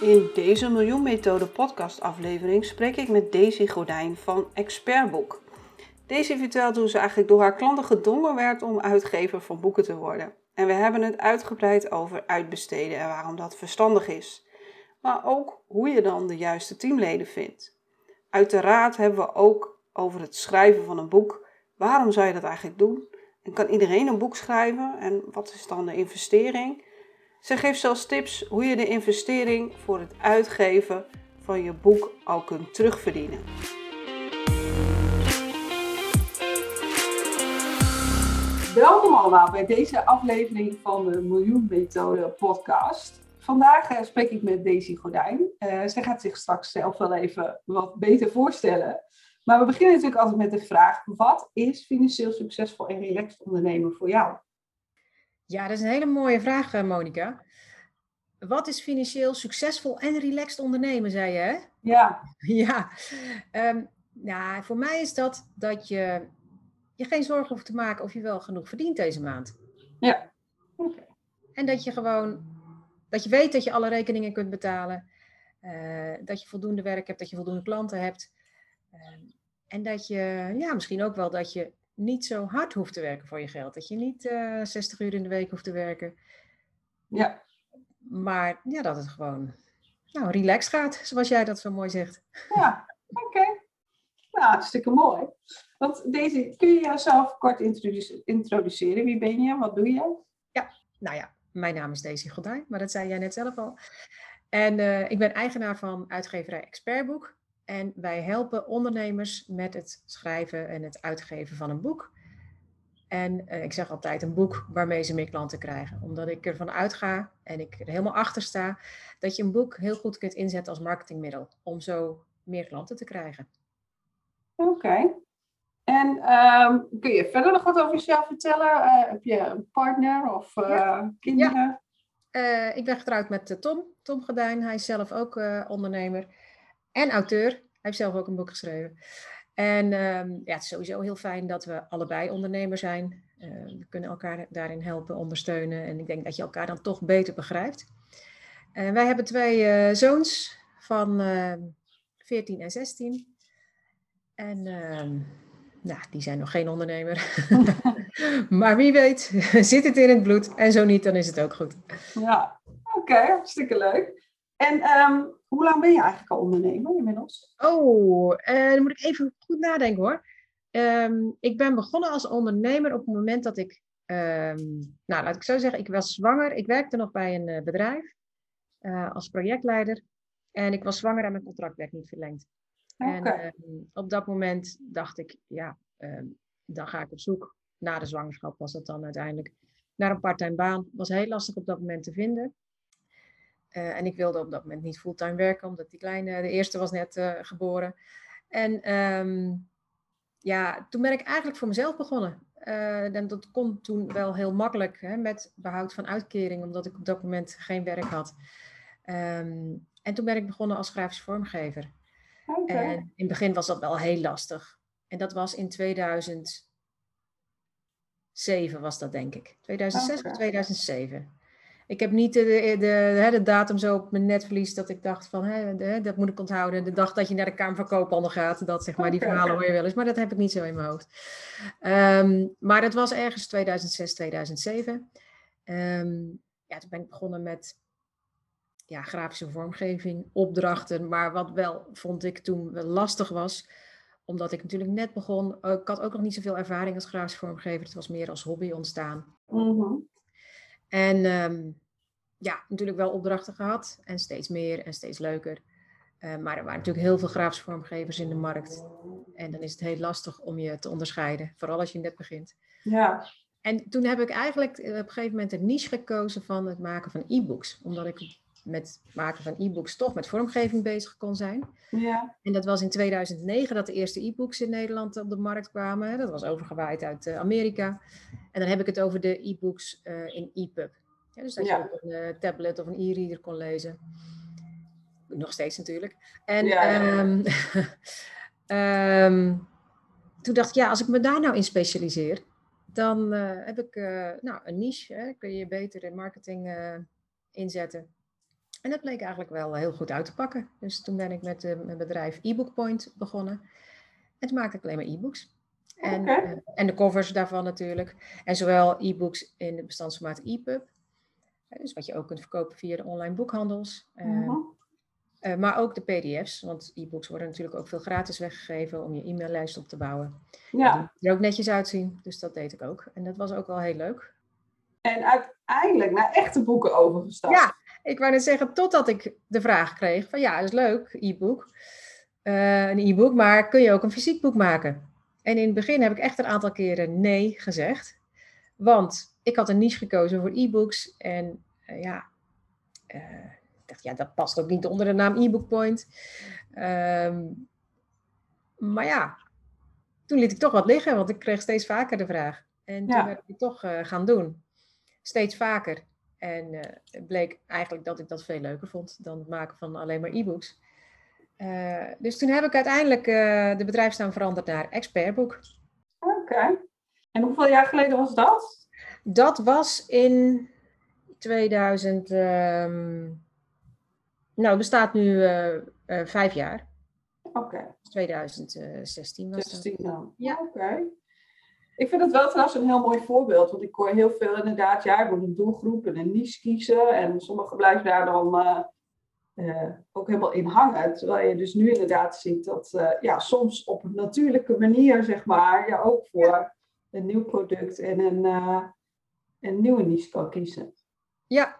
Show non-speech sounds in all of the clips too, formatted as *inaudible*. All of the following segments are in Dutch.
In deze Miljoen Methode podcast aflevering spreek ik met Daisy Gordijn van Expertboek. Daisy vertelt hoe ze eigenlijk door haar klanten gedwongen werd om uitgever van boeken te worden. En we hebben het uitgebreid over uitbesteden en waarom dat verstandig is. Maar ook hoe je dan de juiste teamleden vindt. Uiteraard hebben we ook over het schrijven van een boek. Waarom zou je dat eigenlijk doen? En kan iedereen een boek schrijven? En wat is dan de investering? Ze geeft zelfs tips hoe je de investering voor het uitgeven van je boek al kunt terugverdienen. Welkom allemaal bij deze aflevering van de Miljoen Methode podcast. Vandaag eh, spreek ik met Daisy Gordijn. Uh, zij gaat zich straks zelf wel even wat beter voorstellen. Maar we beginnen natuurlijk altijd met de vraag: wat is financieel succesvol en relaxed ondernemen voor jou? Ja, dat is een hele mooie vraag, eh, Monika. Wat is financieel succesvol en relaxed ondernemen, zei je, hè? Ja. *laughs* Ja. Um, nou, voor mij is dat dat je je geen zorgen hoeft te maken of je wel genoeg verdient deze maand. Ja. Okay. En dat je gewoon, dat je weet dat je alle rekeningen kunt betalen. Uh, dat je voldoende werk hebt, dat je voldoende klanten hebt. Uh, en dat je, ja, misschien ook wel dat je niet zo hard hoeft te werken voor je geld. Dat je niet uh, eh, 60 uur in de week hoeft te werken. Ja. Maar ja, dat het gewoon nou, relaxed gaat, zoals jij dat zo mooi zegt. Ja, oké. Okay. Nou, hartstikke mooi. Want deze, kun je jezelf kort introduceren? Wie ben je? Wat doe je? Ja, nou ja, mijn naam is Daisy Gordijn, maar dat zei jij net zelf al. En uh, ik ben eigenaar van uitgeverij Expertboek. En wij helpen ondernemers met het schrijven en het uitgeven van een boek. En uh, ik zeg altijd een boek waarmee ze meer klanten krijgen. Omdat ik ervan uitga en ik er helemaal achter sta dat je een boek heel goed kunt inzetten als marketingmiddel. Om zo meer klanten te krijgen. Oké. Okay. En um, kun je verder nog wat over jezelf vertellen? Uh, heb je een partner of uh, ja. kinderen? Ja. ik ben getrouwd met Tom, Tom Gedijn. Hij is zelf ook ondernemer en auteur. Hij heeft zelf ook een boek geschreven. En um, ja, het is sowieso heel fijn dat we allebei ondernemer zijn. Uh, we kunnen elkaar daarin helpen, ondersteunen. En ik denk dat je elkaar dan toch beter begrijpt. Uh, wij hebben twee uh, zoons van 14 en 16. En ehm, nou, die zijn nog geen ondernemer. *laughs* *laughs* maar wie weet, *laughs* zit het in het bloed. En zo niet, dan is het ook goed. Ja, oké, okay, hartstikke leuk. En um, hoe lang ben je eigenlijk al ondernemer inmiddels? Oh, uh, dan moet ik even goed nadenken hoor. Um, ik ben begonnen als ondernemer op het moment dat ik, um, nou laat ik zo zeggen, ik was zwanger. Ik werkte nog bij een uh, bedrijf uh, als projectleider. En ik was zwanger en mijn contract werd niet verlengd. Okay. En op dat moment dacht ik, ja, dan ga ik op zoek. Na de zwangerschap was dat dan uiteindelijk. Naar een parttime baan. Was heel lastig op dat moment te vinden. Uh, en ik wilde op dat moment niet fulltime werken, omdat die kleine, de eerste was net uh, geboren. En um, ja, toen ben ik eigenlijk voor mezelf begonnen. Uh, en dat kon toen wel heel makkelijk hè, met behoud van uitkering, omdat ik op dat moment geen werk had. Um, en toen ben ik begonnen als grafisch vormgever. Okay. En in het begin was dat wel heel lastig. En dat was in 2007 was dat denk ik. 2006 okay. of 2007 ik heb niet de, de, de, de, datum zo op mijn netvlies dat ik dacht van, hè, dat moet ik onthouden. De dag dat je naar de Kamer van Koophandel gaat, dat zeg maar, die verhalen hoor je wel eens. Maar dat heb ik niet zo in mijn hoofd. Um, maar dat was ergens 2006, 2007. Um, ja, toen ben ik begonnen met ja, grafische vormgeving, opdrachten. Maar wat wel, vond ik toen lastig was, omdat ik natuurlijk net begon. Ik had ook nog niet zoveel ervaring als grafisch vormgever. Het was meer als hobby ontstaan. Mm -hmm. En um, ja, natuurlijk wel opdrachten gehad en steeds meer en steeds leuker. Uh, maar er waren natuurlijk heel veel grafische vormgevers in de markt. En dan is het heel lastig om je te onderscheiden, vooral als je net begint. Ja. En toen heb ik eigenlijk op een gegeven moment een niche gekozen van het maken van e-books. Omdat ik met maken van e-books toch met vormgeving bezig kon zijn. Ja. En dat was in 2009 dat de eerste e-books in Nederland op de markt kwamen. Dat was overgewaaid uit uh, Amerika. En dan heb ik het over de e-books in EPUB. Ja, dus dat Ja. je op een eh, tablet of een e-reader kon lezen. Nog steeds natuurlijk. En Ja, ehm, *laughs* ehm, toen dacht ik, ja, als ik me daar nou in specialiseer, dan eh, heb ik eh, nou, een niche. Hè, kun je beter in marketing inzetten. En dat bleek eigenlijk wel heel goed uit te pakken. Dus toen ben ik met mijn bedrijf eBook Point begonnen. En toen maakte ik alleen maar e-books. En, en de covers daarvan natuurlijk. En zowel e-books in het bestandsformaat EPUB. Dus wat je ook kunt verkopen via de online boekhandels. eh, Mhm. eh, maar ook de pdf's. Want e-books worden natuurlijk ook veel gratis weggegeven om je e-maillijst op te bouwen. Ja. Die er ook netjes uitzien. Dus dat deed ik ook. En dat was ook wel heel leuk. En uiteindelijk naar echte boeken overgestapt. Ja, ik wou net zeggen, totdat ik de vraag kreeg van ja, dat is leuk, e-book. Eh, een e-book, maar kun je ook een fysiek boek maken? En in het begin heb ik echt een aantal keren nee gezegd. Want ik had een niche gekozen voor e-books. En eh, ja, eh, ik dacht, ja, dat past ook niet onder de naam e-book point. Ehm, maar ja, toen liet ik toch wat liggen, want ik kreeg steeds vaker de vraag. En toen ben ik het toch eh, gaan doen. Steeds vaker. En het bleek eigenlijk dat ik dat veel leuker vond dan het maken van alleen maar e-books. Dus toen heb ik uiteindelijk de bedrijfsnaam veranderd naar Expertboek. Oké. En hoeveel jaar geleden was dat? Dat was in 2000. ehm, nou, het bestaat nu eh, eh, vijf jaar. Oké. 2016 was dat. 16 dan. Ja. Oké. Ik vind het wel trouwens een heel mooi voorbeeld. Want ik hoor heel veel inderdaad, ja, je moet een doelgroep en een niche kiezen. En sommigen blijven daar dan eh, ook helemaal in hangen. Terwijl je dus nu inderdaad ziet dat ja, soms op een natuurlijke manier, zeg maar, je ook voor een nieuw product en een, eh, een nieuwe niche kan kiezen. Ja.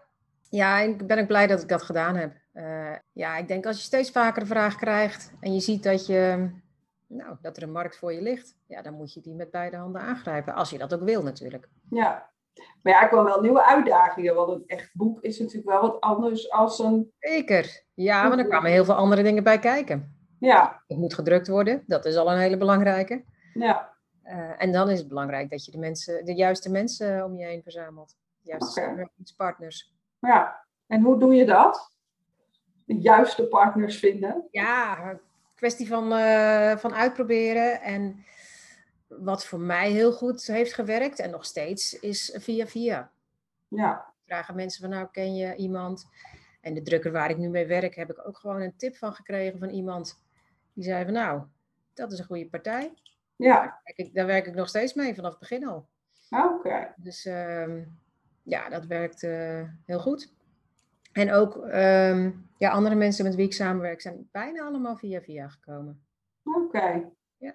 ja, ik ben ook blij dat ik dat gedaan heb. Eh, ja, ik denk als je steeds vaker de vraag krijgt en je ziet dat, je, nou, dat er een markt voor je ligt, ja, dan moet je die met beide handen aangrijpen. Als je dat ook wil natuurlijk. Ja. Maar ja, ik wil wel nieuwe uitdagingen. Want een echt boek is natuurlijk wel wat anders als een. Zeker. Ja, maar er kwamen heel veel andere dingen bij kijken. Ja, Het moet gedrukt worden, dat is al een hele belangrijke. ja. Eh, en dan is het belangrijk dat je de, mensen, de juiste mensen om je heen verzamelt. De juiste samenwerkingspartners. ja. En hoe doe je dat? De juiste partners vinden. Ja, kwestie van, eh, van uitproberen. En wat voor mij heel goed heeft gewerkt en nog steeds is via via. Ja, Vragen mensen van nou ken je iemand? En de drukker waar ik nu mee werk heb ik ook gewoon een tip van gekregen van iemand. Die zei van nou, dat is een goede partij. Ja. Kijk, ik- Daar werk ik nog steeds mee vanaf het begin al. Oké. Dus ehm, ja, dat werkt eh, heel goed. En ook ehm, ja, andere mensen met wie ik samenwerk zijn bijna allemaal via via gekomen. Oké. Ja.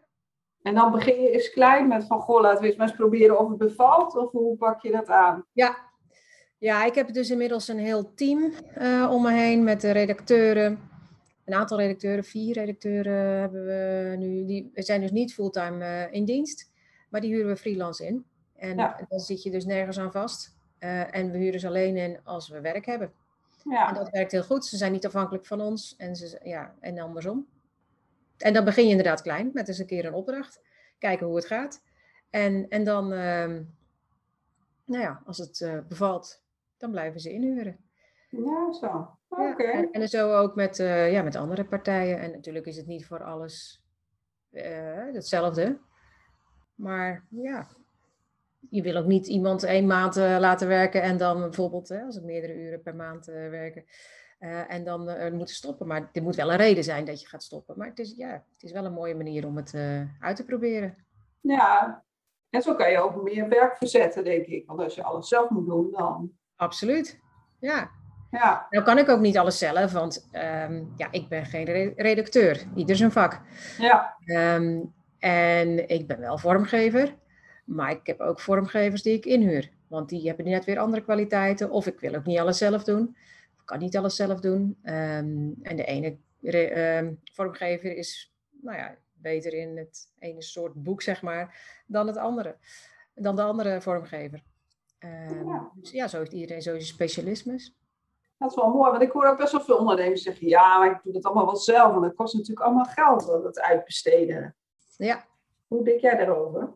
En dan begin je eens klein met van, goh, laten we eens maar eens proberen of het bevalt. Of hoe pak je dat aan? Ja. ja, ik heb dus inmiddels een heel team eh, om me heen met de redacteuren. Een aantal redacteuren, vier redacteuren hebben we nu. Die zijn dus niet fulltime eh, in dienst, maar die huren we freelance in. En Ja. dan zit je dus nergens aan vast. Eh, en we huren ze alleen in als we werk hebben. En Ja, dat werkt heel goed. Ze zijn niet afhankelijk van ons en, ze, ja, en andersom. En dan begin je inderdaad klein met eens een keer een opdracht. Kijken hoe het gaat. En, en dan, ehm, nou ja, als het eh, bevalt, dan blijven ze inhuren. ja zo. Ja. En, en zo ook met, eh, ja, met andere partijen. En natuurlijk is het niet voor alles eh, hetzelfde. Maar ja, je wil ook niet iemand één maand eh, laten werken en dan bijvoorbeeld, als het meerdere uren per maand werken, en dan moeten stoppen. Maar er moet wel een reden zijn dat je gaat stoppen. Maar het is, ja, het is wel een mooie manier om het uit te proberen. Ja. En zo kan je ook meer werk verzetten, denk ik. Want als je alles zelf moet doen, dan... Absoluut. Ja. Ja, Nou kan ik ook niet alles zelf, want ehm, ja, ik ben geen re- redacteur. Ieder zijn vak. ja, Ehm, en ik ben wel vormgever, maar ik heb ook vormgevers die ik inhuur. Want die hebben net weer andere kwaliteiten. Of ik wil ook niet alles zelf doen. Ik kan niet alles zelf doen. Ehm, en de ene re- vormgever is nou ja, beter in het ene soort boek, zeg maar, dan het andere. Dan de andere vormgever. Ja. Dus ja, zo heeft iedereen zo zijn specialismes. Dat is wel mooi, want ik hoor ook best wel veel ondernemers zeggen: ja, maar ik doe dat allemaal wel zelf, want het kost natuurlijk allemaal geld, dat uitbesteden. Ja. Hoe denk jij daarover?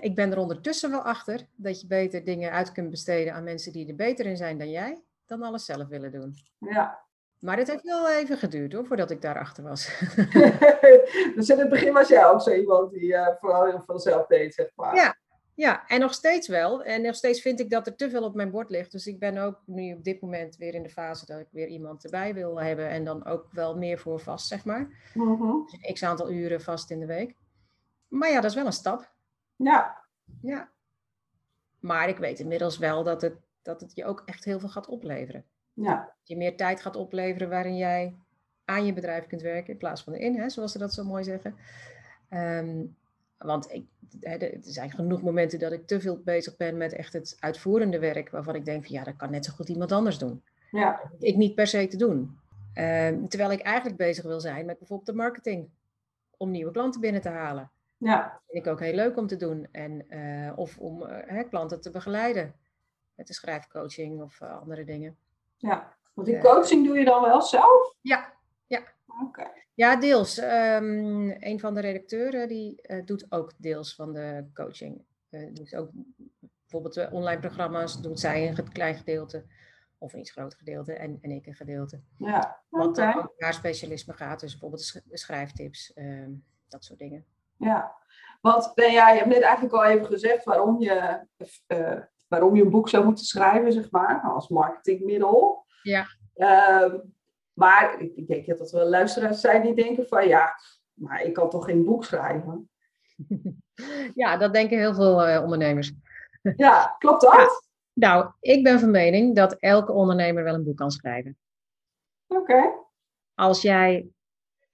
Ik ben er ondertussen wel achter dat je beter dingen uit kunt besteden aan mensen die er beter in zijn dan jij, dan alles zelf willen doen. Ja. Maar het heeft wel even geduurd hoor, voordat ik daarachter was. *laughs* dus in het begin was jij ook zo iemand die uh, vooral heel veel zelf deed, zeg maar. Ja, ja, en nog steeds wel. En nog steeds vind ik dat er te veel op mijn bord ligt. Dus ik ben ook nu op dit moment weer in de fase dat ik weer iemand erbij wil hebben. En dan ook wel meer voor vast, zeg maar. Mm Dus x aantal uren vast in de week. Maar ja, dat is wel een stap. Ja. Ja. Maar ik weet inmiddels wel dat het, dat het je ook echt heel veel gaat opleveren. Ja. Dat je meer tijd gaat opleveren waarin jij aan je bedrijf kunt werken in plaats van erin, hè, zoals ze dat zo mooi zeggen. Ehm, want ik, er zijn genoeg momenten dat ik te veel bezig ben met echt het uitvoerende werk, waarvan ik denk van ja, dat kan net zo goed iemand anders doen. Ja. Ik niet per se te doen. Ehm, terwijl ik eigenlijk bezig wil zijn met bijvoorbeeld de marketing, om nieuwe klanten binnen te halen. Ja. Dat vind ik ook heel leuk om te doen. En, uh, of om uh, klanten te begeleiden met de schrijfcoaching of uh, andere dingen. Ja, want die coaching doe je dan wel zelf? Ja. Okay. Ja, deels. Um, een van de redacteuren die uh, doet ook deels van de coaching. Uh, dus ook bijvoorbeeld de online programma's doet zij een klein gedeelte. Of een iets groter gedeelte en, en ik een gedeelte. Ja, Wat okay. naar specialisme gaat. Dus bijvoorbeeld schrijftips, um, dat soort dingen. Ja, want ben jij, je hebt net eigenlijk al even gezegd waarom je, uh, waarom je een boek zou moeten schrijven, zeg maar, als marketingmiddel. Ja. Uh, maar ik denk dat er wel luisteraars zijn die denken van ja, maar ik kan toch geen boek schrijven? *laughs* Ja, dat denken heel veel uh, ondernemers. *laughs* Ja, klopt dat? Ja. Nou, ik ben van mening dat elke ondernemer wel een boek kan schrijven. Oké. Okay. Als jij,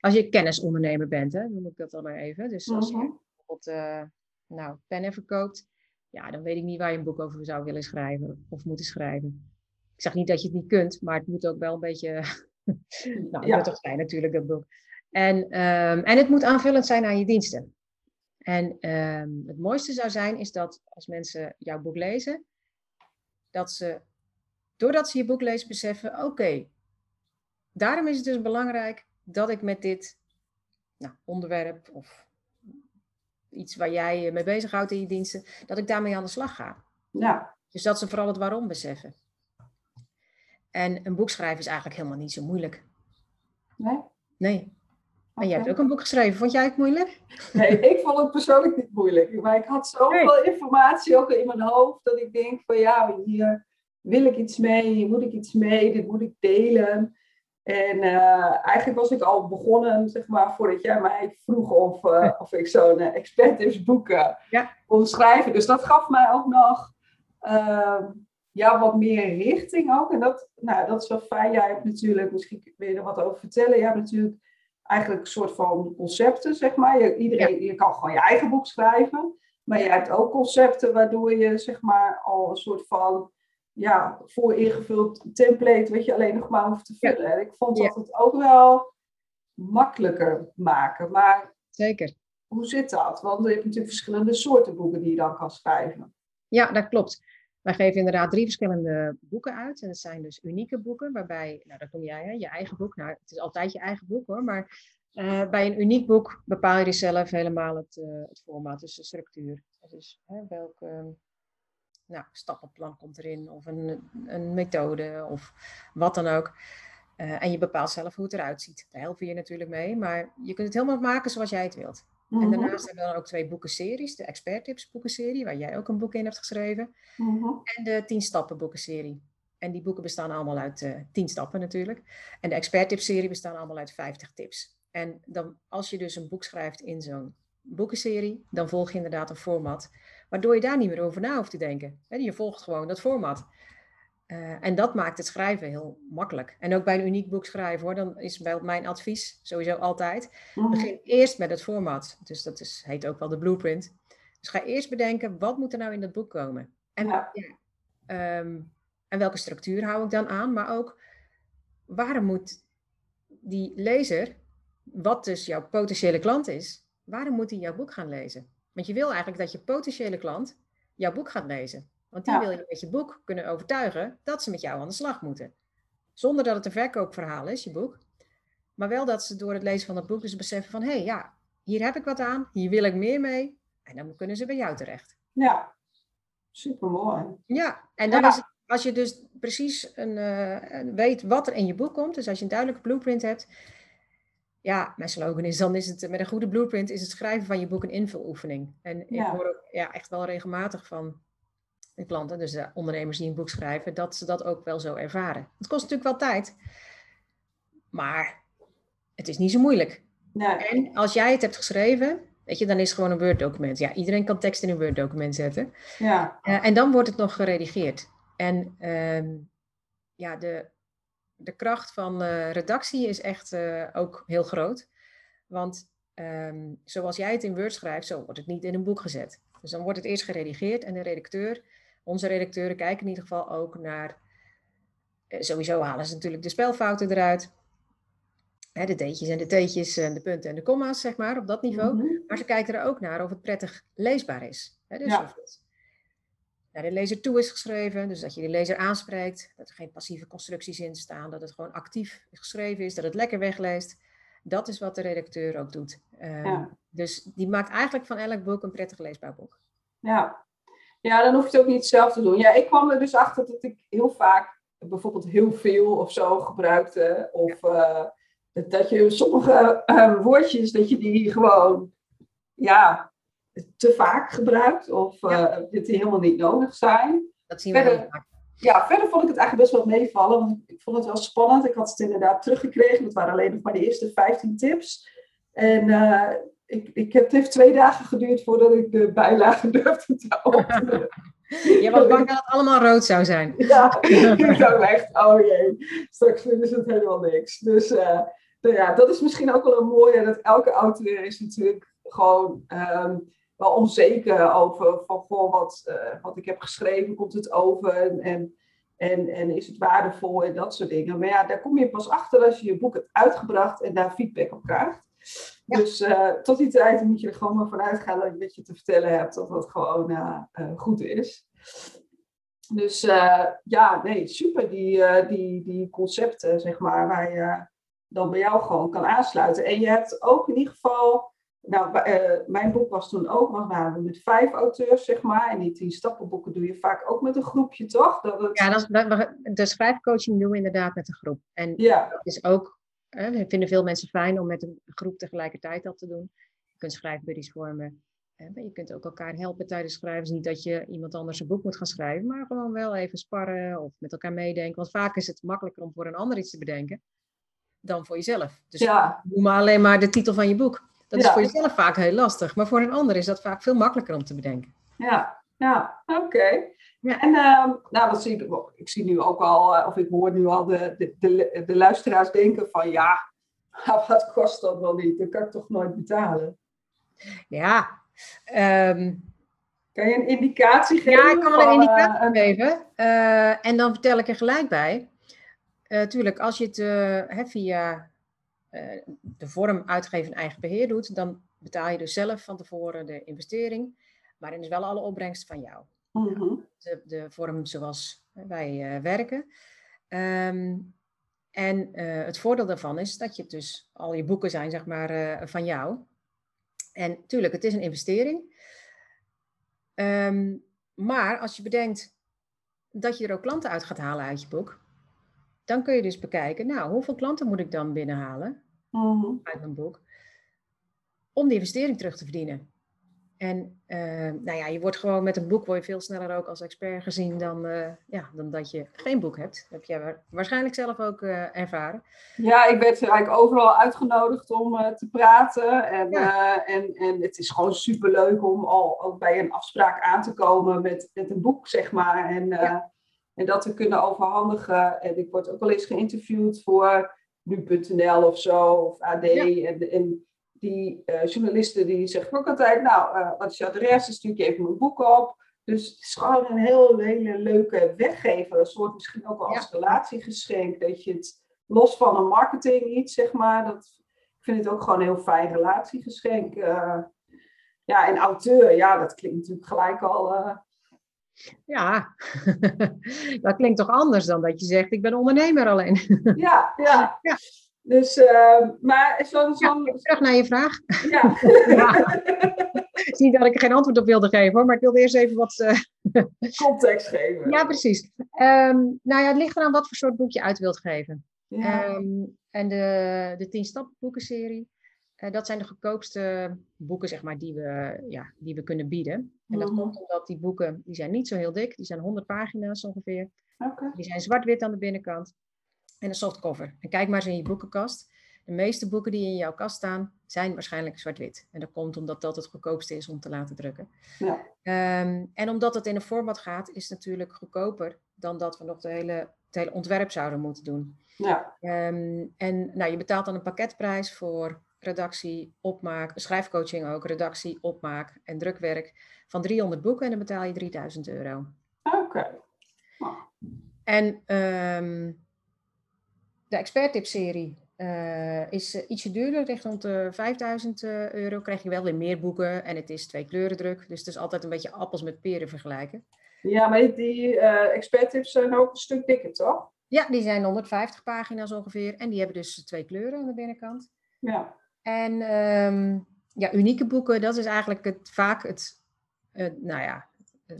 als je kennisondernemer bent, hè, noem ik dat dan maar even. Dus als je -hmm. bijvoorbeeld uh, nou, pennen verkoopt, ja, dan weet ik niet waar je een boek over zou willen schrijven of moeten schrijven. Ik zeg niet dat je het niet kunt, maar het moet ook wel een beetje *laughs* nou, Ja. nuttig zijn natuurlijk, dat boek. En, um, en het moet aanvullend zijn aan je diensten. En um, het mooiste zou zijn, is dat als mensen jouw boek lezen, dat ze, doordat ze je boek lezen, beseffen, oké, okay, daarom is het dus belangrijk dat ik met dit nou, onderwerp of iets waar jij je mee bezighoudt in je diensten, dat ik daarmee aan de slag ga. Ja. Dus dat ze vooral het waarom beseffen. En een boek schrijven is eigenlijk helemaal niet zo moeilijk. Nee? Nee. En jij hebt ook een boek geschreven. Vond jij het moeilijk? Nee, ik vond het persoonlijk niet moeilijk. Maar ik had zoveel nee. informatie ook in mijn hoofd dat ik denk van ja, hier wil ik iets mee, hier moet ik iets mee, dit moet ik delen. En uh, eigenlijk was ik al begonnen, zeg maar, voordat jij mij vroeg of, uh, of ik zo'n uh, expertips boeken ja. kon schrijven. Dus dat gaf mij ook nog ja, wat meer richting ook. En dat, nou, dat is wel fijn. Jij hebt natuurlijk, misschien wil je er wat over vertellen. Je hebt natuurlijk eigenlijk een soort van concepten, zeg maar. Je, iedereen, ja. je kan gewoon je eigen boek schrijven. Maar je hebt ook concepten waardoor je, zeg maar, al een soort van ja, voor ingevuld template, wat je alleen nog maar hoeft te vullen. Ja. En ik vond dat het ook wel makkelijker maken. Maar Zeker. hoe zit dat? Want je hebt natuurlijk verschillende soorten boeken die je dan kan schrijven. Ja, dat klopt. Wij geven inderdaad drie verschillende boeken uit. En dat zijn dus unieke boeken, waarbij, nou dat noem jij, hè, je eigen boek. Nou, het is altijd je eigen boek hoor, maar uh, bij een uniek boek bepaal je dus zelf helemaal het, uh, het formaat, dus de structuur. Dus hè, welk nou, stappenplan komt erin, of een, een methode, of wat dan ook. Uh, en je bepaalt zelf hoe het eruit ziet. Daar helpen je natuurlijk mee, maar je kunt het helemaal maken zoals jij het wilt. Mhm. En daarnaast hebben we dan ook twee boekenseries. De Expert Tips boekenserie, waar jij ook een boek in hebt geschreven. Mhm. En de 10 stappen boekenserie. En die boeken bestaan allemaal uit uh, 10 stappen natuurlijk. En de Expert Tips serie bestaan allemaal uit 50 tips. En dan, als je dus een boek schrijft in zo'n boekenserie, dan volg je inderdaad een format. Waardoor je daar niet meer over na hoeft te denken. En je volgt gewoon dat format. Uh, en dat maakt het schrijven heel makkelijk. En ook bij een uniek boek schrijven hoor, dan is wel mijn advies sowieso altijd. Mhm. Begin eerst met het format. Dus dat is, heet ook wel de blueprint. Dus ga eerst bedenken, wat moet er nou in dat boek komen? En, Ja. ja, um, en welke structuur hou ik dan aan? Maar ook, waarom moet die lezer, wat dus jouw potentiële klant is, waarom moet hij jouw boek gaan lezen? Want je wil eigenlijk dat je potentiële klant jouw boek gaat lezen. Want die Ja. wil je met je boek kunnen overtuigen dat ze met jou aan de slag moeten. Zonder dat het een verkoopverhaal is, je boek. Maar wel dat ze door het lezen van dat boek dus beseffen van... hé, hey, ja, hier heb ik wat aan, hier wil ik meer mee. En dan kunnen ze bij jou terecht. Ja, supermooi. Ja, en dan is het, als je dus precies een, uh, weet wat er in je boek komt... dus als je een duidelijke blueprint hebt... Ja, mijn slogan is dan is het met een goede blueprint is het schrijven van je boek een invuloefening. En ik hoor ook ja, echt wel regelmatig van de klanten, dus de ondernemers die een boek schrijven, dat ze dat ook wel zo ervaren. Het kost natuurlijk wel tijd, maar het is niet zo moeilijk. Nee. En als jij het hebt geschreven, weet je, dan is het gewoon een Word-document. Ja, iedereen kan tekst in een Word-document zetten. Ja. Uh, en dan wordt het nog geredigeerd. En uh, ja, de, de kracht van uh, redactie is echt ook heel groot. Want um, zoals jij het in Word schrijft, zo wordt het niet in een boek gezet. Dus dan wordt het eerst geredigeerd en de redacteur onze redacteuren kijken in ieder geval ook naar. Eh, sowieso halen ze natuurlijk de spelfouten eruit. Hè, de D'tjes en de T'tjes en de punten en de komma's, zeg maar, op dat niveau. Mhm. Maar ze kijken er ook naar of het prettig leesbaar is. Hè, dus of het naar de lezer toe is geschreven, dus dat je de lezer aanspreekt, dat er geen passieve constructies in staan, dat het gewoon actief geschreven is, dat het lekker wegleest. Dat is wat de redacteur ook doet. Uh, Dus die maakt eigenlijk van elk boek een prettig leesbaar boek. Ja, ja, dan hoef je het ook niet zelf te doen. Ja, ik kwam er dus achter dat ik heel vaak bijvoorbeeld heel veel of zo gebruikte. Of uh, dat je sommige uh, woordjes, dat je die gewoon ja, te vaak gebruikt. Of uh, ja. die helemaal niet nodig zijn. Dat zien we verder, vaak. Ja, verder vond ik het eigenlijk best wel meevallen. Want ik vond het wel spannend. Ik had het inderdaad teruggekregen. Het waren alleen nog maar de eerste 15 tips. En ik, ik, het heeft twee dagen geduurd voordat ik de bijlage *laughs* durfde te openen. Je was bang dat het allemaal rood zou zijn. *laughs* Ja, ik dacht echt, oh jee, straks vinden ze het helemaal niks. Dus uh, nou ja, dat is misschien ook wel een mooie, dat elke auteur is natuurlijk gewoon um, wel onzeker over van, goh, wat, uh, wat ik heb geschreven, komt het over en, en, en is het waardevol en dat soort dingen. Maar ja, daar kom je pas achter als je je boek hebt uitgebracht en daar feedback op krijgt. Dus uh, tot die tijd moet je er gewoon maar vanuit gaan dat je wat je te vertellen hebt, dat dat gewoon uh, uh, goed is. Dus ja, nee, super die, die, die concepten, zeg maar, waar je dan bij jou gewoon kan aansluiten. En je hebt ook in ieder geval, nou, mijn boek was toen ook, was, we met vijf auteurs, zeg maar. En die tien stappenboeken doe je vaak ook met een groepje, toch? Dat het... Ja, dat is, de schrijfcoaching doen we inderdaad met een groep. En ja. dat is ook dat vinden veel mensen fijn om met een groep tegelijkertijd dat te doen. Je kunt schrijfbuddies vormen. Je kunt ook elkaar helpen tijdens schrijven. Dus niet dat je iemand anders een boek moet gaan schrijven, maar gewoon wel even sparren of met elkaar meedenken. Want vaak is het makkelijker om voor een ander iets te bedenken dan voor jezelf. Dus ja. noem maar alleen maar de titel van je boek. Dat is voor jezelf vaak heel lastig, maar voor een ander is dat vaak veel makkelijker om te bedenken. Ja, ja oké. Ja, en uh, nou, dat zie ik, ik zie nu ook al, uh, of ik hoor nu al de, de, de, de, luisteraars denken van ja, *laughs* wat kost dat wel niet? Dat kan ik toch nooit betalen? Ja. Um, kan je een indicatie geven? Ja, ik kan wel een indicatie uh, geven. Uh, en dan vertel ik er gelijk bij. tuurlijk, als je het via de vorm uitgeven en eigen beheer doet, dan betaal je dus zelf van tevoren de investering. Maar is wel alle opbrengst van jou. Mhm. de, de, vorm zoals wij uh, werken. Um, en uh, het voordeel daarvan is dat je dus al je boeken zijn zeg maar uh, van jou. En tuurlijk, het is een investering. Um, maar als je bedenkt dat je er ook klanten uit gaat halen uit je boek, dan kun je dus bekijken, nou, hoeveel klanten moet ik dan binnenhalen mm uit mijn boek om die investering terug te verdienen? En uh, nou ja, je wordt gewoon met een boek word je veel sneller ook als expert gezien dan, uh, ja, dan dat je geen boek hebt. Dat heb jij waarschijnlijk zelf ook uh, ervaren. Ja, ik werd eigenlijk overal uitgenodigd om te praten. En, en, en het is gewoon superleuk om al ook bij een afspraak aan te komen met, met een boek, zeg maar. En, ja. en dat te kunnen overhandigen. En ik word ook wel eens geïnterviewd voor nu.nl of zo, of AD. Ja. En, en die uh, journalisten die zeggen ook altijd, nou, uh, wat is je adres? Dan stuur je even mijn boek op. Dus het is gewoon een heel, hele leuke weggever. Een soort misschien ook wel als relatiegeschenk. Dat je het los van een marketing iets, zeg maar. Dat, ik vind het ook gewoon een heel fijn relatiegeschenk. Uh, ja, en auteur, ja, dat klinkt natuurlijk gelijk al Ja, *laughs* dat klinkt toch anders dan dat je zegt, ik ben ondernemer alleen. Ja, ja. ja. Dus, uh, maar zo'n... Zo ja, terug naar je vraag. Ja. ja. niet dat ik er geen antwoord op wilde geven hoor, maar ik wilde eerst even wat... Uh... Context geven. Ja, precies. Um, nou ja, het ligt eraan wat voor soort boek je uit wilt geven. Ja. Um, en de, de 10 stappen boekenserie, uh, dat zijn de goedkoopste boeken zeg maar, die, we, ja, die we kunnen bieden. En dat mm -hmm. komt omdat die boeken, die zijn niet zo heel dik, die zijn 100 pagina's ongeveer. Okay. Die zijn zwart-wit aan de binnenkant en een softcover. En kijk maar eens in je boekenkast. De meeste boeken die in jouw kast staan, zijn waarschijnlijk zwart-wit. En dat komt omdat dat het goedkoopste is om te laten drukken. Ja. Um, en omdat het in een format gaat, is het natuurlijk goedkoper dan dat we nog de hele, het hele ontwerp zouden moeten doen. Ja. Um, en nou, je betaalt dan een pakketprijs voor redactie, opmaak, schrijfcoaching ook, redactie, opmaak en drukwerk van 300 boeken en dan betaal je 3000 euro. Oké. Okay. Oh. En um, de experttip-serie uh, is uh, ietsje duurder, ligt rond de 5000 uh, euro. Krijg je wel weer meer boeken en het is twee kleurendruk. Dus het is altijd een beetje appels met peren vergelijken. Ja, maar die experttips zijn ook een stuk dikker, toch? Ja, die zijn 150 pagina's ongeveer. En die hebben dus twee kleuren aan de binnenkant. Ja. En um, ja, unieke boeken, dat is eigenlijk het, vaak het, nou ja,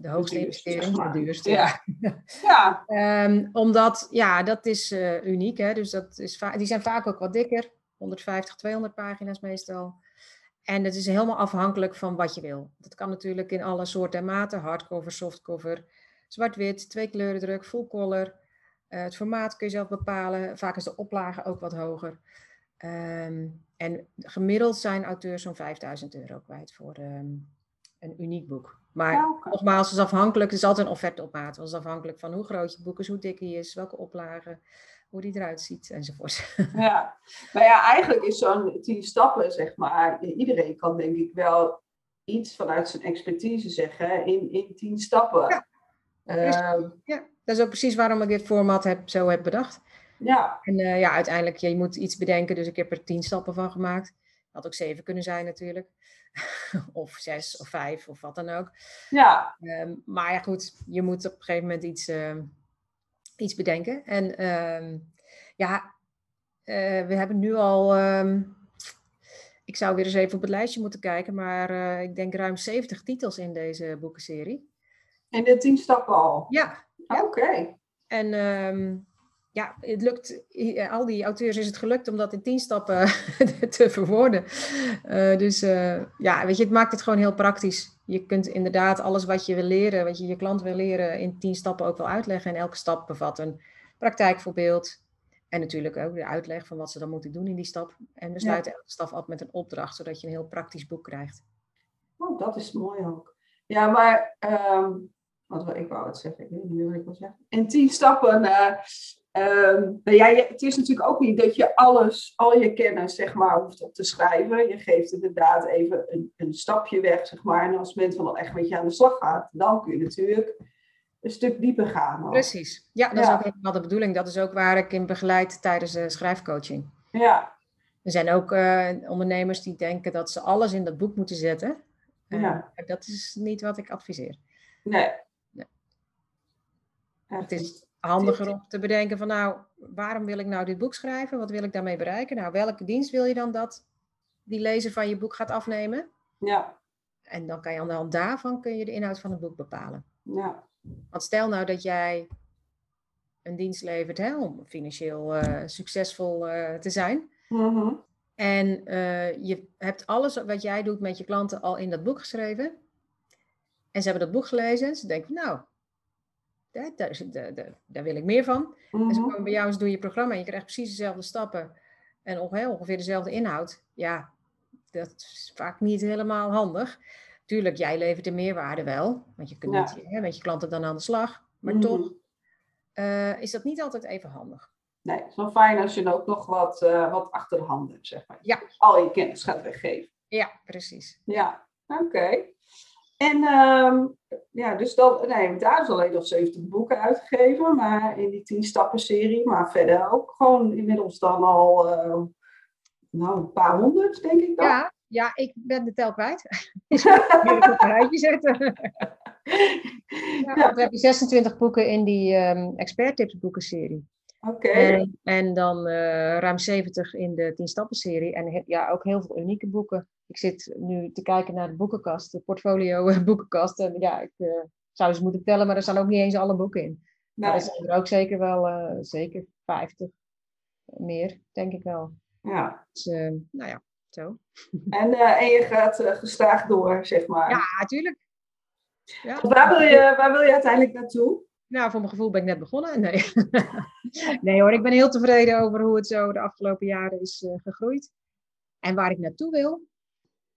de hoogste investering, de duurste. Ja. *laughs* ja. um, omdat, ja, dat is uh, uniek. Hè? Dus dat is die zijn vaak ook wat dikker. 150, 200 pagina's meestal. En het is helemaal afhankelijk van wat je wil. Dat kan natuurlijk in alle soorten en maten. Hardcover, softcover, zwart-wit, twee kleuren druk, full color. Uh, het formaat kun je zelf bepalen. Vaak is de oplage ook wat hoger. Um, en gemiddeld zijn auteurs zo'n 5000 euro kwijt voor um, een uniek boek. Maar nogmaals, het is afhankelijk, het is altijd een offerte op maat. Het is afhankelijk van hoe groot je boek is, hoe dik die is, welke oplagen, hoe die eruit ziet enzovoort. *laughs* Ja, maar ja, eigenlijk is zo'n tien stappen, zeg maar, iedereen kan denk ik wel iets vanuit zijn expertise zeggen in, in tien stappen. Ja. Uh, ja, dat is ook precies waarom ik dit format heb, zo heb bedacht. Ja. En uh, ja, uiteindelijk, je moet iets bedenken, dus ik heb er tien stappen van gemaakt. Had ook zeven kunnen zijn natuurlijk. *laughs* of zes of vijf of wat dan ook. Ja. Um, maar ja, goed, je moet op een gegeven moment iets, uh, iets bedenken. En um, ja, uh, we hebben nu al. Um, ik zou weer eens even op het lijstje moeten kijken, maar uh, ik denk ruim 70 titels in deze boekenserie. En de tien stappen al? Ja. ja. Oké. Okay. En ja, het lukt, al die auteurs is het gelukt om dat in tien stappen *laughs* te verwoorden. Uh, dus uh, ja, weet je, het maakt het gewoon heel praktisch. Je kunt inderdaad alles wat je wil leren, wat je je klant wil leren, in tien stappen ook wel uitleggen. En elke stap bevat een praktijkvoorbeeld. En natuurlijk ook de uitleg van wat ze dan moeten doen in die stap. En we sluiten ja. elke stap af met een opdracht, zodat je een heel praktisch boek krijgt. Oh, dat is mooi ook. Ja, maar um, wat ik wou het zeggen, ik weet niet meer wat ik wil zeggen. In tien stappen Um, nou ja, het is natuurlijk ook niet dat je alles, al je kennis, zeg maar, hoeft op te schrijven. Je geeft inderdaad even een, een stapje weg, zeg maar. En als mensen dan echt met je aan de slag gaat, dan kun je natuurlijk een stuk dieper gaan. Precies. Ja, dat ja. is ook wel de bedoeling. Dat is ook waar ik in begeleid tijdens de schrijfcoaching. Ja. Er zijn ook uh, ondernemers die denken dat ze alles in dat boek moeten zetten. Uh, ja. Dat is niet wat ik adviseer. Nee. Het is handiger om te bedenken van nou, waarom wil ik nou dit boek schrijven? Wat wil ik daarmee bereiken? Nou, welke dienst wil je dan dat die lezer van je boek gaat afnemen? Ja. En dan kan je aan de hand daarvan kun je de inhoud van het boek bepalen. Ja. Want stel nou dat jij een dienst levert hè, om financieel uh, succesvol uh, te zijn. Mm -hmm. En uh, je hebt alles wat jij doet met je klanten al in dat boek geschreven. En ze hebben dat boek gelezen. En ze denken, nou, daar, daar, wil ik meer van. Mm-hmm. En ze komen bij jou eens door je programma en je krijgt precies dezelfde stappen en ongeveer dezelfde inhoud. Ja, dat is vaak niet helemaal handig. Tuurlijk, jij levert de meerwaarde wel, want je kunt ja. niet hè, met je klanten dan aan de slag. Maar mm-hmm. toch uh, is dat niet altijd even handig. Nee, het is wel fijn als je ook nog wat, uh, wat achter de hand hebt, zeg maar. Ja. Al je kennis gaat weggeven. Ja, precies. Ja, oké. Okay. En um, ja, dus dat, nee, daar is alleen nog 70 boeken uitgegeven, maar in die 10 stappen serie. Maar verder ook gewoon inmiddels dan al uh, nou, een paar honderd, denk ik dan. Ja, ja ik ben de tel kwijt. *laughs* ik moet op een rijtje zetten. *laughs* ja, We hebben 26 boeken in die um, expert tips boekenserie. Oké. En, en, dan uh, ruim 70 in de 10 stappen serie. En ja, ook heel veel unieke boeken. Ik zit nu te kijken naar de boekenkast, de portfolio *laughs* boekenkast. En ja, ik uh, zou ze moeten tellen, maar er staan ook niet eens alle boeken in. Maar er zijn er ook zeker wel, uh, zeker 50 meer, denk ik wel. Ja. Dus, uh, nou ja, zo. *laughs* En, en je gaat gestaag door, zeg maar. Ja, natuurlijk. Ja. Waar, wil je, waar wil je uiteindelijk naartoe? Nou, voor mijn gevoel ben ik net begonnen. Nee. *laughs* nee hoor, ik ben heel tevreden over hoe het zo de afgelopen jaren is gegroeid. En waar ik naartoe wil,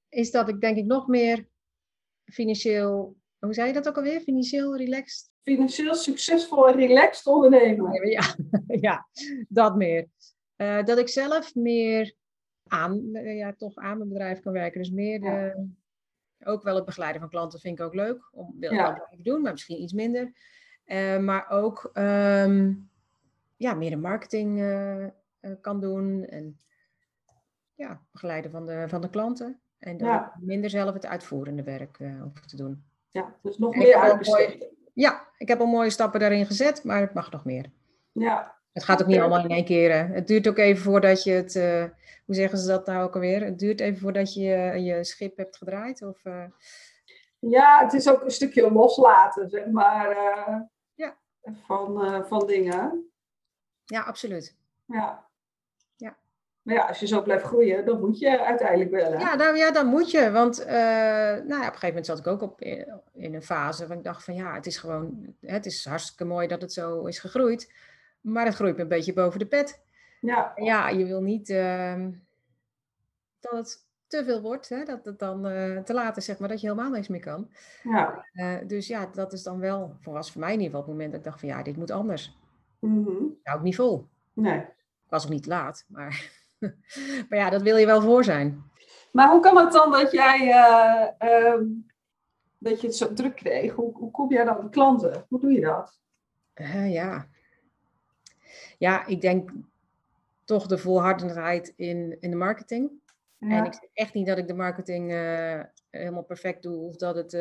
is dat ik denk ik nog meer financieel, hoe zei je dat ook alweer? Financieel relaxed? Financieel succesvol en relaxed ondernemen. Ja, ja *laughs* dat meer. Uh, dat ik zelf meer aan, ja, toch aan mijn bedrijf kan werken. Dus meer de, ja. ook wel het begeleiden van klanten vind ik ook leuk. Om, wil ik ja. wel doen, maar misschien iets minder. Uh, maar ook um, ja, meer de marketing uh, kan doen. En ja, begeleiden van de, van de klanten. En dan ja. minder zelf het uitvoerende werk hoeven te doen. Ja, dus nog en meer uitbesteden. Ja, ik heb al mooie stappen daarin gezet, maar het mag nog meer. Ja, het gaat ook niet allemaal in één keer. Het duurt ook even voordat je het, uh, hoe zeggen ze dat nou ook alweer? Het duurt even voordat je je schip hebt gedraaid? Of, uh... Ja, het is ook een stukje loslaten, zeg maar, uh, ja. van, van dingen. Ja, absoluut. Ja. Maar ja, als je zo blijft groeien, dan moet je uiteindelijk wel. Hè? Ja, nou, ja, dan moet je. Want nou ja, op een gegeven moment zat ik ook op, in een fase waar ik dacht van ja, het is gewoon, het is hartstikke mooi dat het zo is gegroeid. Maar het groeit me een beetje boven de pet. Ja. Ja, je wil niet uh, dat het te veel wordt, hè? dat het dan uh, te laat is, zeg maar, dat je helemaal niks meer kan. Ja. Uh, dus ja, dat is dan wel, was voor mij in ieder geval het moment dat ik dacht van ja, dit moet anders. Mm -hmm. Nou, niet vol. Nee. Ik was ook niet laat, maar, *laughs* maar ja, dat wil je wel voor zijn. Maar hoe kan het dan dat jij, uh, dat je het zo druk kreeg? Hoe, hoe kom jij dan de klanten? Hoe doe je dat? ja, ja, ik denk toch de volhardendheid in, in de marketing. Ja. En ik zeg echt niet dat ik de marketing uh, helemaal perfect doe of dat, het,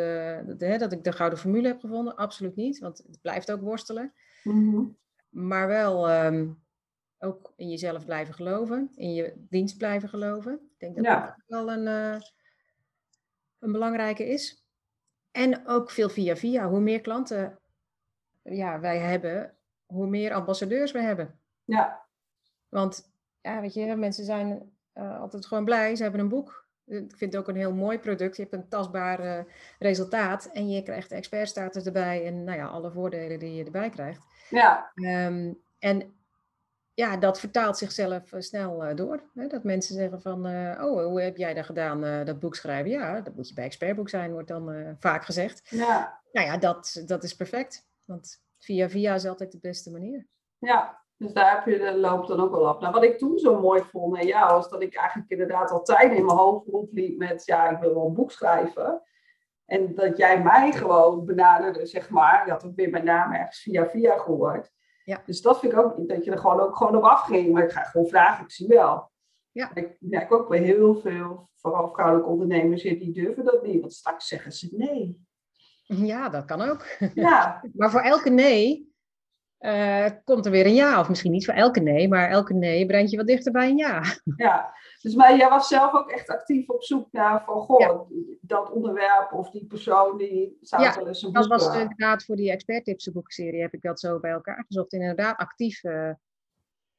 dat, dat, ik de gouden formule heb gevonden. Absoluut niet, want het blijft ook worstelen. Mm -hmm. Maar wel um, ook in jezelf blijven geloven, in je dienst blijven geloven. Ik denk dat ja. dat wel een, uh, een belangrijke is. En ook veel via via. Hoe meer klanten ja, wij hebben, hoe meer ambassadeurs we hebben. Ja. Want, ja, weet je, mensen zijn uh, altijd gewoon blij. Ze hebben een boek. Ik vind het ook een heel mooi product. Je hebt een tastbaar uh, resultaat. En je krijgt expertstatus erbij. En nou ja, alle voordelen die je erbij krijgt. Ja. Um, en ja, dat vertaalt zichzelf uh, snel door. Hè? Dat mensen zeggen van, oh, hoe heb jij dat gedaan, dat boek schrijven? Ja, dat moet je bij expertboek zijn, wordt dan vaak gezegd. Ja. Nou ja, dat, dat is perfect. Want via via is altijd de beste manier. Ja, dus daar heb je de loop dan ook wel op. Nou, wat ik toen zo mooi vond met jou, was dat ik eigenlijk inderdaad al tijden in mijn hoofd rondliep met, ja, ik wil wel een boek schrijven. En dat jij mij gewoon benaderde, zeg maar. Je had ook weer mijn naam ergens via via gehoord. Ja. Dus dat vind ik ook, dat je er gewoon ook gewoon op afging. Maar ik ga gewoon vragen, ik zie wel. Ja. Ik merk ook bij heel veel, vooral vrouwelijke ondernemers, die durven dat niet. Want straks zeggen ze nee. Ja, dat kan ook. Ja. *laughs* maar voor elke nee uh, komt er weer een ja. Of misschien niet voor elke nee, maar elke nee brengt je wat dichter bij een ja. *laughs* Ja, dus maar jij was zelf ook echt actief op zoek naar van, goh, ja. dat onderwerp of die persoon die zou ja, wel eens een dat was inderdaad voor die experttips boekserie heb ik dat zo bij elkaar gezocht. Inderdaad actief uh,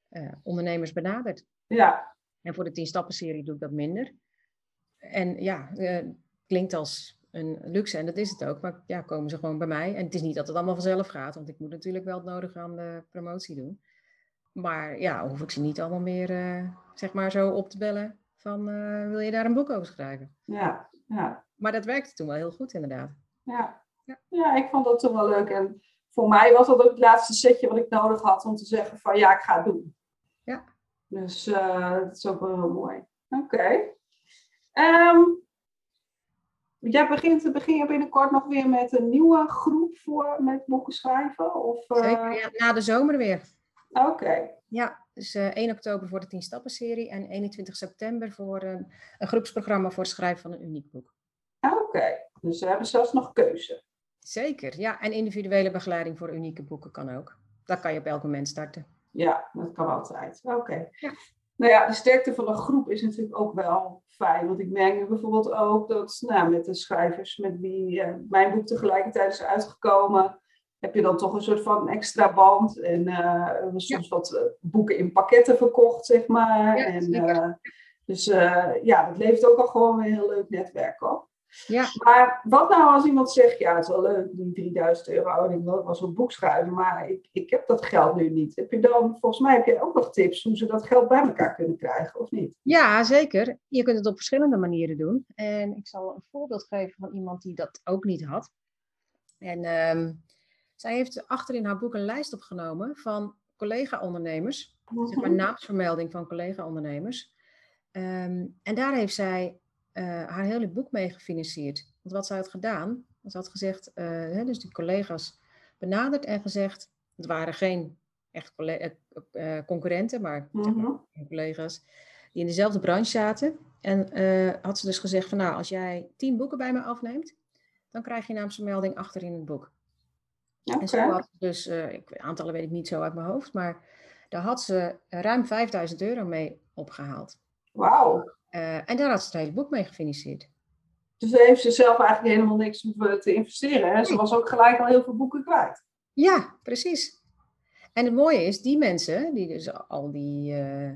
uh, ondernemers benaderd. Ja. En voor de 10 stappen serie doe ik dat minder. En ja, klinkt als een luxe en dat is het ook. Maar ja, komen ze gewoon bij mij. En het is niet dat het allemaal vanzelf gaat, want ik moet natuurlijk wel het nodige aan de promotie doen. Maar ja, hoef ik ze niet allemaal meer, uh, zeg maar, zo op te bellen van uh, wil je daar een boek over schrijven? Ja, ja. Maar dat werkte toen wel heel goed, inderdaad. Ja. ja. Ja, ik vond dat toen wel leuk. En voor mij was dat ook het laatste setje wat ik nodig had om te zeggen van ja, ik ga het doen. Ja. Dus uh, dat is ook wel heel mooi. Oké. Okay. Um, Jij begint, begin je binnenkort nog weer met een nieuwe groep voor, met boeken schrijven? Of, uh... Zeker, ja, na de zomer weer. Oké. Okay. Ja, dus uh, 1 oktober voor de 10 stappen serie en 21 september voor een, een groepsprogramma voor het schrijven van een uniek boek. Oké, okay. dus we hebben zelfs nog keuze. Zeker, ja. En individuele begeleiding voor unieke boeken kan ook. Dat kan je op elk moment starten. Ja, dat kan altijd. Oké. Ja. Nou ja, de sterkte van een groep is natuurlijk ook wel fijn. Want ik merk bijvoorbeeld ook dat nou, met de schrijvers met wie uh, mijn boek tegelijkertijd is uitgekomen, heb je dan toch een soort van extra band. En uh, soms wat eh, boeken in pakketten verkocht, zeg maar. Ja, en, dus ja, dat levert ook al gewoon een heel leuk netwerk op. Ja. Maar wat nou als iemand zegt, ja, het is wel leuk, die 3000 euro, ik wil wel zo'n boek schrijven, maar ik, ik heb dat geld nu niet. Heb je dan, volgens mij heb je ook nog tips hoe ze dat geld bij elkaar kunnen krijgen, of niet? Ja, zeker. Je kunt het op verschillende manieren doen. En ik zal een voorbeeld geven van iemand die dat ook niet had. En um, zij heeft achter in haar boek een lijst opgenomen van collega-ondernemers, zeg maar mhm. naamsvermelding van collega-ondernemers. Um, en daar heeft zij haar hele boek mee gefinancierd. Want wat ze had gedaan, ze had gezegd, hè, dus die collega's benaderd en gezegd, het waren geen echt uh, concurrenten, maar mhm. collega's die in dezelfde branche zaten. En had ze dus gezegd van nou, als jij tien boeken bij me afneemt, dan krijg je naamsvermelding achter in het boek. Okay. En zo had ze dus, ik, aantallen weet ik niet zo uit mijn hoofd, maar daar had ze ruim 5000 euro mee opgehaald. Wauw. Uh, en daar had ze het hele boek mee gefinancierd. Dus daar heeft ze zelf eigenlijk helemaal niks hoeven te investeren. Hè? Ze was ook gelijk al heel veel boeken kwijt. Ja, precies. En het mooie is, die mensen, die dus al die, uh,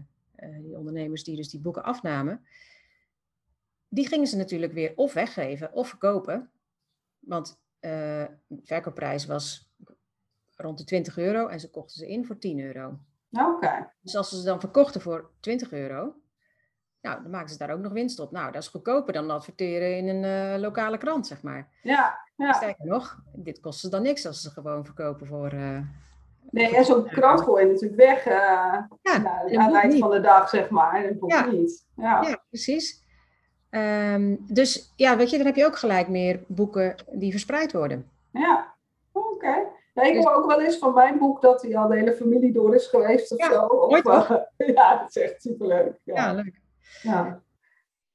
die ondernemers die dus die boeken afnamen, die gingen ze natuurlijk weer of weggeven of verkopen. Want uh, de verkoopprijs was rond de 20 euro en ze kochten ze in voor 10 euro. Oké. Dus als ze ze dan verkochten voor 20 euro, nou, dan maken ze daar ook nog winst op. Nou, dat is goedkoper dan adverteren in een uh, lokale krant, zeg maar. Ja, ja. Sterker nog, dit kost ze dan niks als ze gewoon verkopen voor... Uh, nee, en zo'n krant gooi je natuurlijk weg uh, ja, nou, aan het eind van de dag, zeg maar. En ja. niet. Ja, ja precies. Um, dus ja, weet je, dan heb je ook gelijk meer boeken die verspreid worden. Ja, oké. Okay. Ja, ik dus- hoor ook wel eens van mijn boek dat hij al de hele familie door is geweest of ja, zo. Of, *laughs* ja, dat is echt superleuk. Ja, ja leuk. Ja.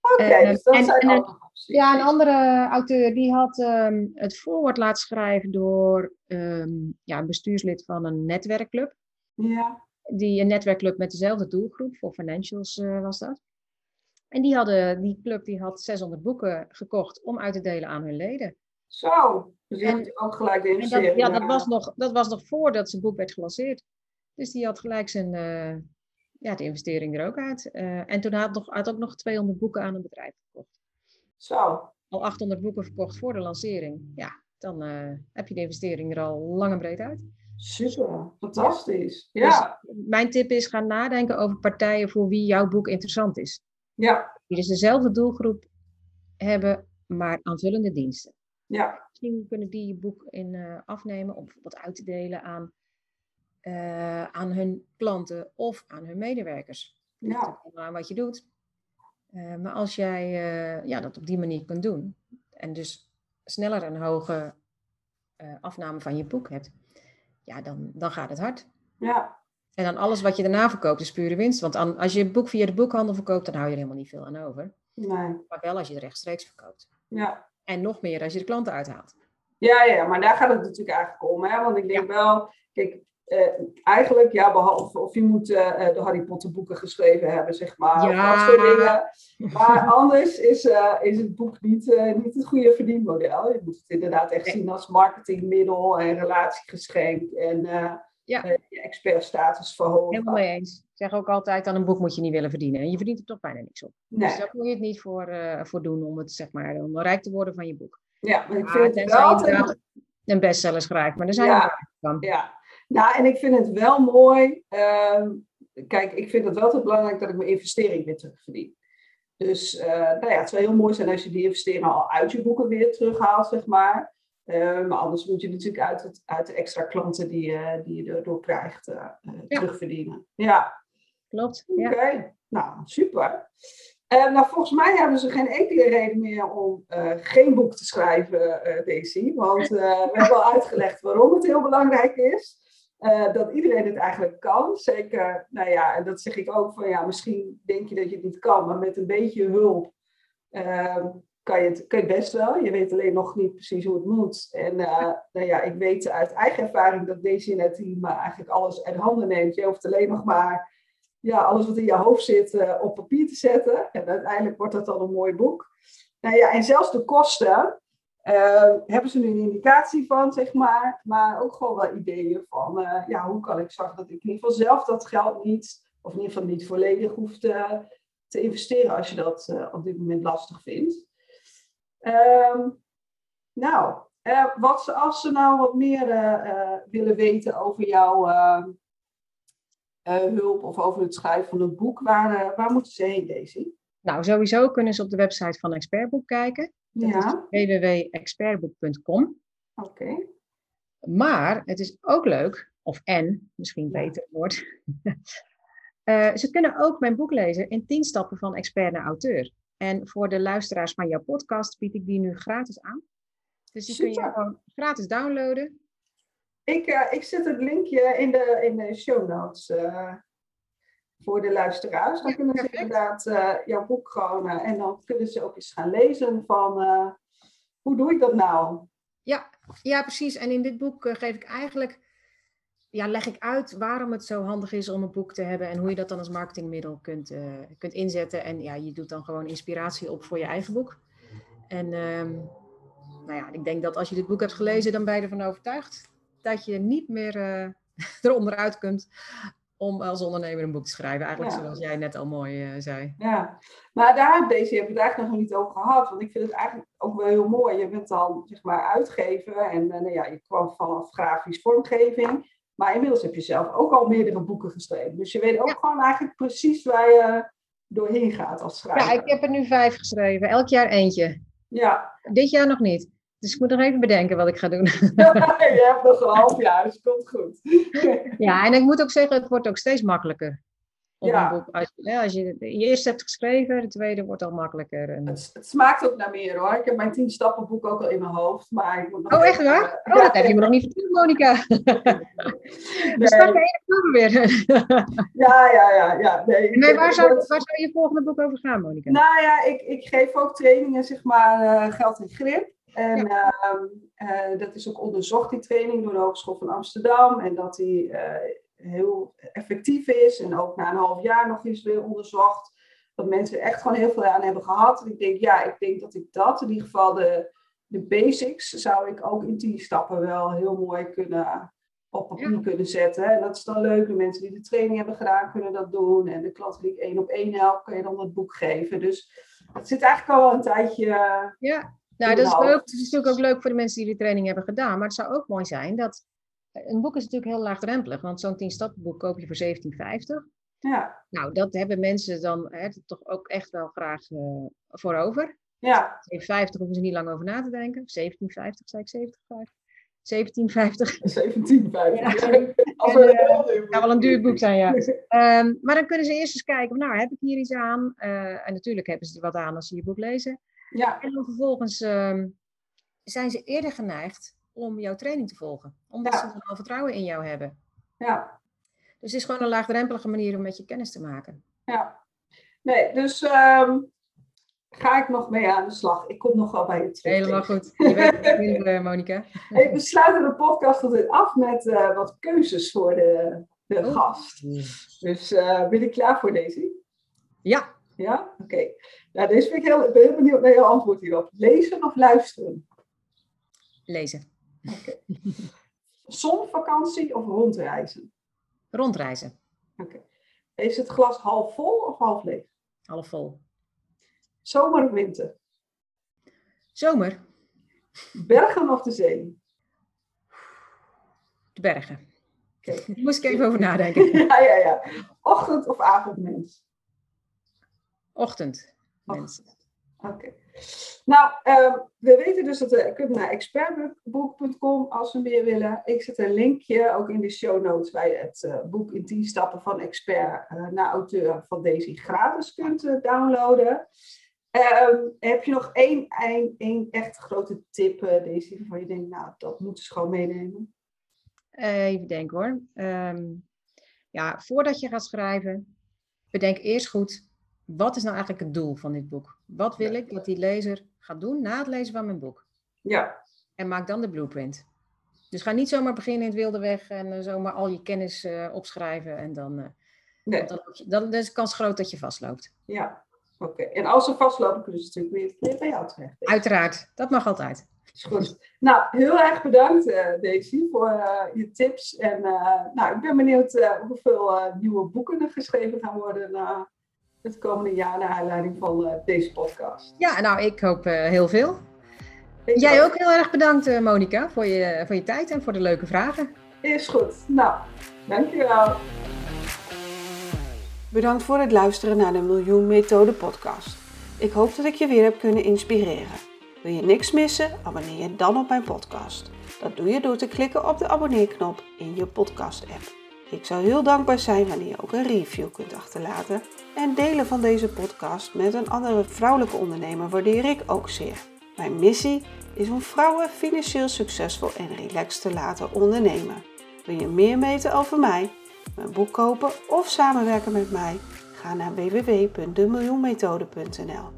Oké, dus dat en, zijn en, Ja, een andere auteur die had um, het voorwoord laten schrijven door um, ja, een bestuurslid van een netwerkclub. Ja. Die, een netwerkclub met dezelfde doelgroep, voor financials uh, was dat. En die, hadden, die club die had 600 boeken gekocht om uit te delen aan hun leden. Zo, dus die en, ook gelijk de investering. ja, dat was, nog, dat was nog voordat zijn boek werd gelanceerd. Dus die had gelijk zijn, uh, ja, de investering er ook uit. Uh, en toen had, nog, had ook nog 200 boeken aan een bedrijf verkocht. Zo. Al 800 boeken verkocht voor de lancering. Ja, dan uh, heb je de investering er al lang en breed uit. Super, fantastisch. Ja. Dus mijn tip is, ga nadenken over partijen voor wie jouw boek interessant is. Ja. Die dus dezelfde doelgroep hebben, maar aanvullende diensten. Ja. Misschien kunnen die je boek in uh, afnemen om bijvoorbeeld uit te delen aan uh, aan hun klanten of aan hun medewerkers. Ja. aan wat je doet. Uh, maar als jij uh, ja, dat op die manier kunt doen en dus sneller een hoge afname van je boek hebt, ja, dan, dan gaat het hard. Ja. En dan alles wat je daarna verkoopt is pure winst. Want als je het boek via de boekhandel verkoopt, dan hou je er helemaal niet veel aan over. Nee. Maar wel als je het rechtstreeks verkoopt. Ja. En nog meer als je de klanten uithaalt. Ja, ja, maar daar gaat het natuurlijk eigenlijk om. Hè? Want ik denk wel, kijk, uh, eigenlijk, ja, behalve of je moet uh, de Harry Potter boeken geschreven hebben, zeg maar. Ja. Of dat soort dingen. Maar anders is, uh, is het boek niet, niet het goede verdienmodel. Je moet het inderdaad echt zien als marketingmiddel en relatiegeschenk en ja. je expertstatus verhogen. Helemaal mee eens. Ik zeg ook altijd, aan een boek moet je niet willen verdienen. En je verdient er toch bijna niks op. Nee. Dus daar moet je het niet voor, voor doen om het, zeg maar, om rijk te worden van je boek. Ja, maar ik vind het wel... Altijd... een bestseller schrijft, maar er zijn ja. er van. Ja, nou, en ik vind het wel mooi. Uh, kijk, ik vind het wel te belangrijk dat ik mijn investering weer terugverdien. Dus uh, nou ja, het zou heel mooi zijn als je die investering al uit je boeken weer terughaalt, zeg maar. Uh, maar anders moet je natuurlijk uit, het, uit de extra klanten die, uh, die je erdoor krijgt ja. terugverdienen. Ja. Klopt. Oké, nou super. nou, volgens mij hebben ze geen enkele reden meer om geen boek te schrijven, Daisy. Want we hebben al uitgelegd waarom het heel belangrijk is. Uh, dat iedereen het eigenlijk kan. Zeker, nou ja, en dat zeg ik ook van ja, misschien denk je dat je het niet kan, maar met een beetje hulp uh, kan je, het, kan best wel. Je weet alleen nog niet precies hoe het moet. En uh, nou ja, ik weet uit eigen ervaring dat deze net team eigenlijk alles uit handen neemt. Je hoeft alleen nog maar ja, alles wat in je hoofd zit op papier te zetten. En uiteindelijk wordt dat dan een mooi boek. Nou ja, en zelfs de kosten uh, hebben ze nu een indicatie van, zeg maar. Maar ook gewoon wel ideeën van, ja, hoe kan ik zorgen dat ik in ieder geval zelf dat geld niet, of in ieder geval niet volledig hoef te, te investeren als je dat op dit moment lastig vindt. Um, nou, uh, wat als ze nou wat meer willen weten over jouw ehm, hulp of over het schrijven van een boek, waar, waar moeten ze heen, Daisy? Nou, sowieso kunnen ze op de website van Expertboek kijken. Ja. www.expertboek.com. Oké. Maar het is ook leuk, of en, misschien beter wordt. *laughs* ze kunnen ook mijn boek lezen in 10 stappen van expert naar auteur. En voor de luisteraars van jouw podcast bied ik die nu gratis aan. Dus die kun je gewoon gratis downloaden. Ik, uh, ik zet het linkje in de, in de show notes uh, voor de luisteraars. Dan kunnen ze inderdaad uh, jouw boek gewoon... en dan kunnen ze ook eens gaan lezen van... hoe doe ik dat nou? Ja, ja, precies. En in dit boek geef ik eigenlijk ja, leg ik uit waarom het zo handig is om een boek te hebben en hoe je dat dan als marketingmiddel kunt, kunt inzetten. En ja, je doet dan gewoon inspiratie op voor je eigen boek. En um, nou ja, ik denk dat als je dit boek hebt gelezen, dan ben je ervan overtuigd dat je niet meer *laughs* eronder uit kunt om als ondernemer een boek te schrijven. Eigenlijk zoals jij net al mooi uh, zei. Ja, maar daar deze hebben we het eigenlijk nog niet over gehad. Want ik vind het eigenlijk ook wel heel mooi. Je bent dan zeg maar uitgever en nou ja, je kwam vanaf grafisch vormgeving. Maar inmiddels heb je zelf ook al meerdere boeken geschreven. Dus je weet ook gewoon eigenlijk precies waar je doorheen gaat als schrijver. Ja, ik heb er nu vijf geschreven. Elk jaar eentje. Ja. Dit jaar nog niet. Dus ik moet nog even bedenken wat ik ga doen. *laughs* je hebt nog een half jaar, dus het komt goed. ja, en ik moet ook zeggen, het wordt ook steeds makkelijker ja. boek. Als, ja, als je je eerste hebt geschreven, de tweede wordt al makkelijker. En... Het, het, smaakt ook naar meer hoor. Ik heb mijn tien stappen boek ook al in mijn hoofd. Maar ik moet nog oh, echt waar? oh, dat heb je me nog niet verteld, Monika. *laughs* We staan de ene weer. *laughs* ja, ja, ja. ja. Nee, nee waar, zou, waar zou je volgende boek over gaan, Monika? Nou ja, ik, ik geef ook trainingen, zeg maar, uh, geld en grip. En ja. uh, uh, dat is ook onderzocht, die training, door de Hogeschool van Amsterdam. En dat die heel effectief is. En ook na een half jaar nog eens weer onderzocht. Dat mensen echt gewoon heel veel aan hebben gehad. En ik denk, ja, ik denk dat ik dat, in ieder geval de, de basics, zou ik ook in tien stappen wel heel mooi kunnen op papier kunnen zetten. En dat is dan leuk. De mensen die de training hebben gedaan, kunnen dat doen. En de klanten die ik één op één help, kan je dan het boek geven. Dus het zit eigenlijk al een tijdje. Ja, nou, dat is leuk. Het is natuurlijk ook leuk voor de mensen die de training hebben gedaan. Maar het zou ook mooi zijn dat een boek is natuurlijk heel laagdrempelig, want zo'n 10 stappenboek koop je voor 17,50. Ja. Nou, dat hebben mensen dan hè, toch ook echt wel graag uh, voor over. Ja. 50 hoeven ze niet lang over na te denken. 17,50 zei ik 70. 17,50. 17,50. Ja. Als uh, wel een duur boek zijn, ja. Um, *laughs* maar dan kunnen ze eerst eens kijken, nou, heb ik hier iets aan? Uh, en natuurlijk hebben ze er wat aan als ze je boek lezen. Ja. En dan vervolgens um, zijn ze eerder geneigd om jouw training te volgen. Omdat ze dan al vertrouwen in jou hebben. Ja. Dus het is gewoon een laagdrempelige manier om met je kennis te maken. Ja. Nee, dus um, ga ik nog mee aan de slag. Ik kom nog wel bij je terug. Helemaal goed. Je weet het, uh, *laughs* Monika. Hey, we sluiten de podcast altijd af met uh, wat keuzes voor de, de oh. gast. Dus uh, ben je klaar voor deze? Ja. Ja? Oké. Okay. Nou, deze vind ik heel, ik ben heel benieuwd naar jouw antwoord hierop. Lezen of luisteren? Lezen. Okay. Zonvakantie of rondreizen? Rondreizen. Oké. Is het glas half vol of half leeg? Half vol. Zomer of winter? Zomer. Bergen of de zee? De bergen. *laughs* Daar moest ik even over nadenken. *laughs* ja, ja, ja. Ochtend of avondmens? Ochtend. Oké. Nou, uh, we weten dus dat we kunnen naar expertboek.com als we meer willen. Ik zet een linkje ook in de show notes waar je het uh, boek in 10 stappen van expert uh, naar auteur van Daisy gratis kunt uh, downloaden. Ehm, heb je nog één, één, één echt grote tip, Daisy, waarvan je denkt, nou, dat moeten ze gewoon meenemen? even denken hoor. Um, ja, voordat je gaat schrijven, bedenk eerst goed wat is nou eigenlijk het doel van dit boek? Wat wil ik dat die lezer gaat doen na het lezen van mijn boek? Ja, En maak dan de blueprint. Dus ga niet zomaar beginnen in het wilde weg en eh, zomaar al je kennis eh, opschrijven. En dan, eh, nee, dan, dan is de kans groot dat je vastloopt. ja. Oké, en als ze vastlopen, kunnen ze natuurlijk weer, bij jou terecht. Uiteraard, dat mag altijd. Is goed. Nou, heel erg bedankt Daisy voor je tips. En nou, ik ben benieuwd hoeveel nieuwe boeken er geschreven gaan worden het komende jaar naar aanleiding van eh, deze podcast. Ja, nou, ik hoop eh, heel veel. Ik Jij ook heel erg bedankt, eh, Monika, voor je, voor je tijd en voor de leuke vragen. Is goed. Nou, dankjewel. Bedankt voor het luisteren naar de Miljoen Methode podcast. Ik hoop dat ik je weer heb kunnen inspireren. Wil je niks missen? Abonneer je dan op mijn podcast. Dat doe je door te klikken op de abonneerknop in je podcast-app. Ik zou heel dankbaar zijn wanneer je ook een review kunt achterlaten. En delen van deze podcast met een andere vrouwelijke ondernemer waardeer ik ook zeer. Mijn missie is om vrouwen financieel succesvol en relaxed te laten ondernemen. Wil je meer weten over mij? mijn boek kopen of samenwerken met mij? Ga naar www.demiljoenmethode.nl.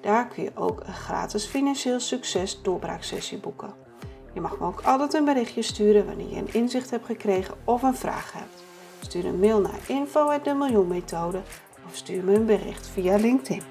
Daar kun je ook een gratis financieel succes doorbraaksessie boeken. Je mag me ook altijd een berichtje sturen wanneer je een inzicht hebt gekregen of een vraag hebt. Stuur een mail naar info@demiljoenmethode of stuur me een bericht via LinkedIn.